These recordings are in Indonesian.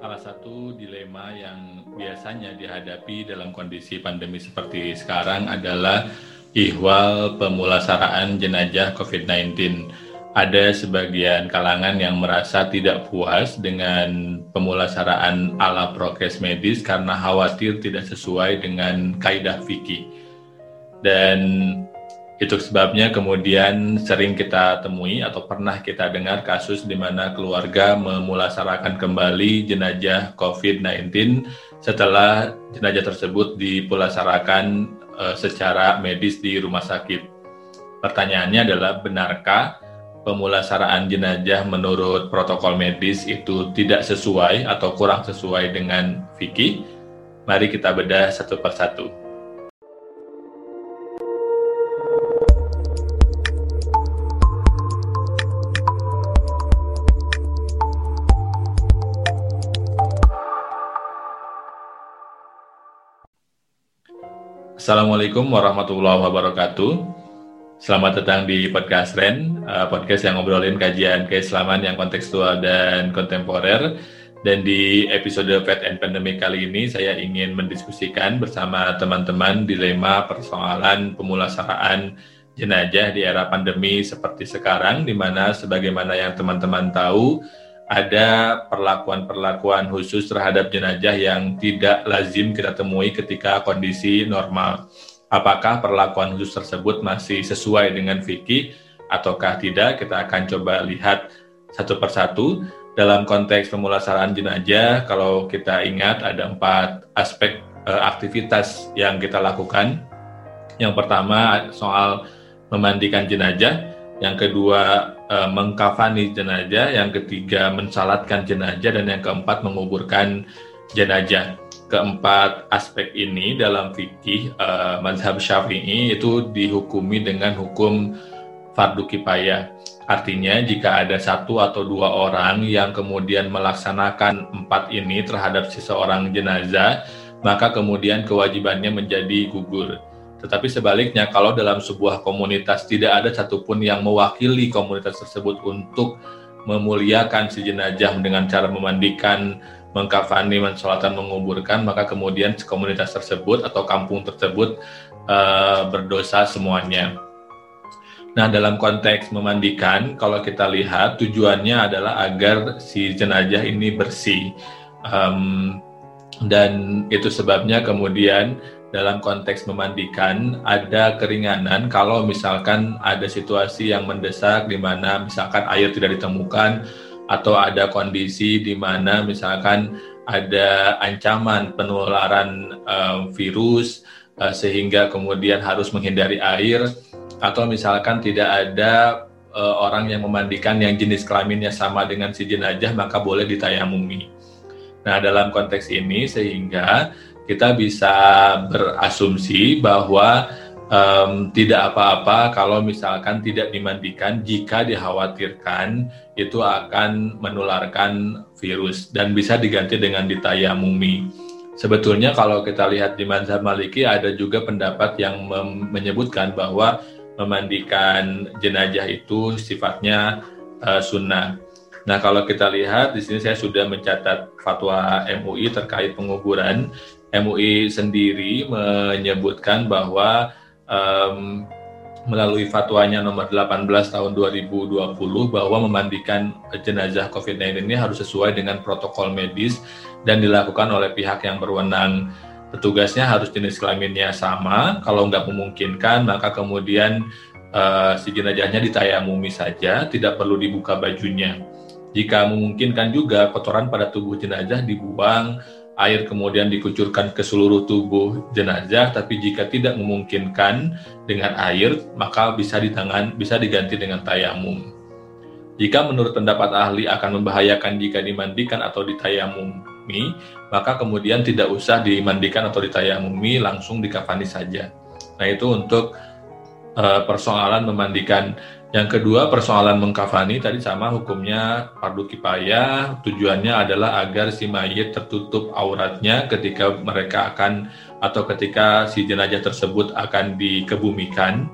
salah satu dilema yang biasanya dihadapi dalam kondisi pandemi seperti sekarang adalah ihwal pemulasaraan jenajah COVID-19. Ada sebagian kalangan yang merasa tidak puas dengan pemulasaraan ala prokes medis karena khawatir tidak sesuai dengan kaidah fikih. Dan itu sebabnya kemudian sering kita temui atau pernah kita dengar kasus di mana keluarga memulasarakan kembali jenajah COVID-19 setelah jenajah tersebut dipulasarakan uh, secara medis di rumah sakit. Pertanyaannya adalah benarkah pemulasaraan jenajah menurut protokol medis itu tidak sesuai atau kurang sesuai dengan fikih? Mari kita bedah satu persatu. Assalamualaikum warahmatullahi wabarakatuh. Selamat datang di podcast Ren, uh, podcast yang ngobrolin kajian keislaman yang kontekstual dan kontemporer. Dan di episode Fat and Pandemic kali ini saya ingin mendiskusikan bersama teman-teman dilema persoalan pemulasaraan jenajah di era pandemi seperti sekarang, di mana sebagaimana yang teman-teman tahu, ada perlakuan-perlakuan khusus terhadap jenajah yang tidak lazim kita temui ketika kondisi normal. Apakah perlakuan khusus tersebut masih sesuai dengan fikih ataukah tidak? Kita akan coba lihat satu persatu. Dalam konteks pemulasaraan jenajah, kalau kita ingat ada empat aspek e, aktivitas yang kita lakukan. Yang pertama soal memandikan jenajah, yang kedua uh, mengkafani jenazah, yang ketiga mensalatkan jenazah, dan yang keempat menguburkan jenazah. Keempat aspek ini dalam fikih uh, mazhab syafi'i itu dihukumi dengan hukum fardu kifayah. Artinya jika ada satu atau dua orang yang kemudian melaksanakan empat ini terhadap seseorang jenazah, maka kemudian kewajibannya menjadi gugur. Tetapi sebaliknya, kalau dalam sebuah komunitas tidak ada satupun yang mewakili komunitas tersebut untuk memuliakan si jenazah dengan cara memandikan, mengkafani, mensolatan, menguburkan, maka kemudian komunitas tersebut atau kampung tersebut uh, berdosa semuanya. Nah, dalam konteks memandikan, kalau kita lihat tujuannya adalah agar si jenazah ini bersih. Um, dan itu sebabnya kemudian dalam konteks memandikan ada keringanan kalau misalkan ada situasi yang mendesak di mana misalkan air tidak ditemukan atau ada kondisi di mana misalkan ada ancaman penularan uh, virus uh, sehingga kemudian harus menghindari air atau misalkan tidak ada uh, orang yang memandikan yang jenis kelaminnya sama dengan si jenazah maka boleh ditayamumi. Nah, dalam konteks ini sehingga kita bisa berasumsi bahwa um, tidak apa-apa kalau misalkan tidak dimandikan jika dikhawatirkan itu akan menularkan virus dan bisa diganti dengan ditayamumi. Sebetulnya kalau kita lihat di Mazhab Maliki ada juga pendapat yang menyebutkan bahwa memandikan jenazah itu sifatnya uh, sunnah. Nah, kalau kita lihat di sini saya sudah mencatat fatwa MUI terkait penguburan MUI sendiri menyebutkan bahwa um, melalui fatwanya nomor 18 tahun 2020 bahwa memandikan jenazah COVID-19 ini harus sesuai dengan protokol medis dan dilakukan oleh pihak yang berwenang. Petugasnya harus jenis kelaminnya sama, kalau nggak memungkinkan maka kemudian uh, si jenazahnya ditayamumi saja, tidak perlu dibuka bajunya. Jika memungkinkan juga kotoran pada tubuh jenazah dibuang air kemudian dikucurkan ke seluruh tubuh jenazah, tapi jika tidak memungkinkan dengan air, maka bisa ditangan bisa diganti dengan tayamum. Jika menurut pendapat ahli akan membahayakan jika dimandikan atau ditayamumi, maka kemudian tidak usah dimandikan atau ditayamumi, langsung dikafani saja. Nah itu untuk uh, persoalan memandikan yang kedua persoalan mengkafani tadi sama hukumnya fardu kifayah tujuannya adalah agar si mayit tertutup auratnya ketika mereka akan atau ketika si jenazah tersebut akan dikebumikan.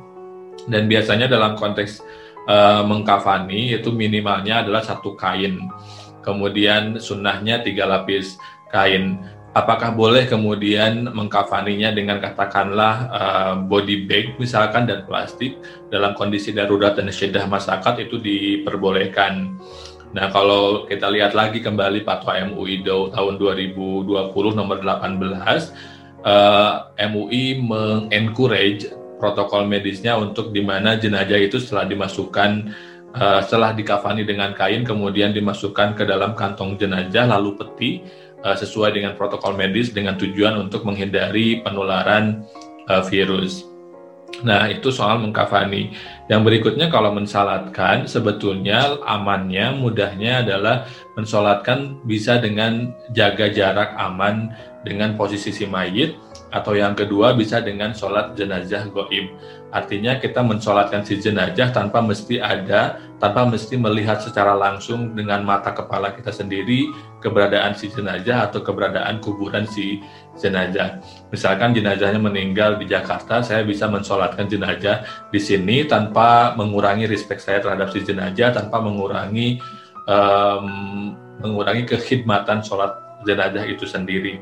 Dan biasanya dalam konteks uh, mengkafani itu minimalnya adalah satu kain. Kemudian sunnahnya tiga lapis kain. Apakah boleh kemudian mengkafaninya dengan katakanlah uh, body bag misalkan dan plastik dalam kondisi darurat dan syeddah masyarakat itu diperbolehkan. Nah, kalau kita lihat lagi kembali Fatwa MUI tahun 2020 nomor 18, uh, MUI mengencourage protokol medisnya untuk di mana jenazah itu setelah dimasukkan uh, setelah dikafani dengan kain kemudian dimasukkan ke dalam kantong jenazah lalu peti uh, sesuai dengan protokol medis dengan tujuan untuk menghindari penularan uh, virus. Nah, itu soal mengkafani. Yang berikutnya kalau mensalatkan sebetulnya amannya, mudahnya adalah mensolatkan bisa dengan jaga jarak aman dengan posisi si mayit atau yang kedua bisa dengan sholat jenazah goib. Artinya kita mensolatkan si jenazah tanpa mesti ada, tanpa mesti melihat secara langsung dengan mata kepala kita sendiri keberadaan si jenazah atau keberadaan kuburan si jenazah. Misalkan jenazahnya meninggal di Jakarta, saya bisa mensolatkan jenazah di sini tanpa mengurangi respect saya terhadap si jenazah, tanpa mengurangi um, mengurangi kekhidmatan sholat jenazah itu sendiri.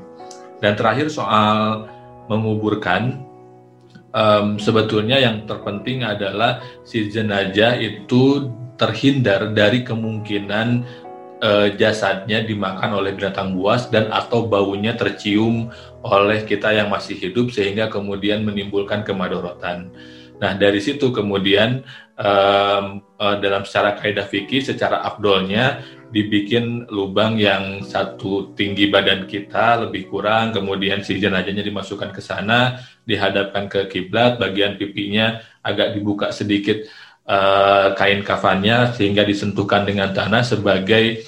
Dan terakhir soal menguburkan, um, sebetulnya yang terpenting adalah si jenazah itu terhindar dari kemungkinan uh, jasadnya dimakan oleh binatang buas dan atau baunya tercium oleh kita yang masih hidup sehingga kemudian menimbulkan kemadorotan. Nah dari situ kemudian um, uh, dalam secara kaidah fikih secara abdolnya dibikin lubang yang satu tinggi badan kita lebih kurang, kemudian si jenazahnya dimasukkan ke sana, dihadapkan ke kiblat, bagian pipinya agak dibuka sedikit uh, kain kafannya sehingga disentuhkan dengan tanah sebagai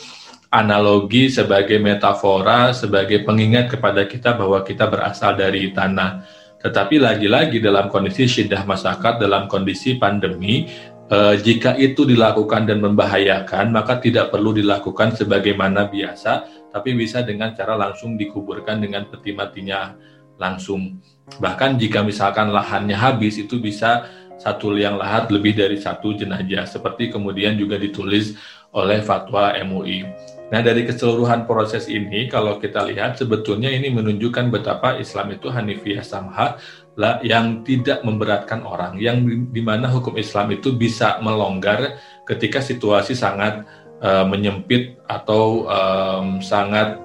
analogi, sebagai metafora, sebagai pengingat kepada kita bahwa kita berasal dari tanah. Tetapi lagi-lagi dalam kondisi syiddah masyarakat, dalam kondisi pandemi, eh, jika itu dilakukan dan membahayakan, maka tidak perlu dilakukan sebagaimana biasa, tapi bisa dengan cara langsung dikuburkan dengan peti matinya langsung. Bahkan jika misalkan lahannya habis, itu bisa satu liang lahat lebih dari satu jenazah, seperti kemudian juga ditulis oleh fatwa MUI. Nah dari keseluruhan proses ini, kalau kita lihat sebetulnya ini menunjukkan betapa Islam itu Hanifiyah Samha lah yang tidak memberatkan orang, yang di mana hukum Islam itu bisa melonggar ketika situasi sangat uh, menyempit atau um, sangat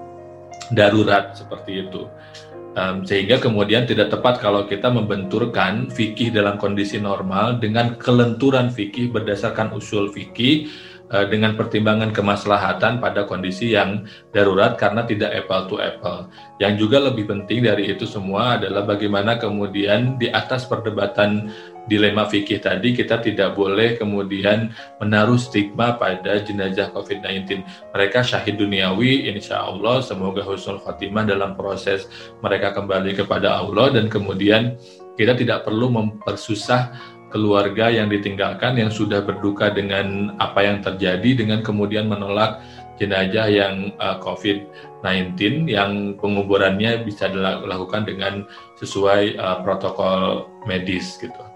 darurat seperti itu. Um, sehingga kemudian tidak tepat kalau kita membenturkan fikih dalam kondisi normal dengan kelenturan fikih berdasarkan usul fikih dengan pertimbangan kemaslahatan pada kondisi yang darurat karena tidak apple to apple. Yang juga lebih penting dari itu semua adalah bagaimana kemudian di atas perdebatan dilema fikih tadi kita tidak boleh kemudian menaruh stigma pada jenazah COVID-19. Mereka syahid duniawi, insya Allah semoga husnul khatimah dalam proses mereka kembali kepada Allah dan kemudian kita tidak perlu mempersusah keluarga yang ditinggalkan yang sudah berduka dengan apa yang terjadi dengan kemudian menolak jenazah yang uh, COVID-19 yang penguburannya bisa dilakukan dengan sesuai uh, protokol medis gitu.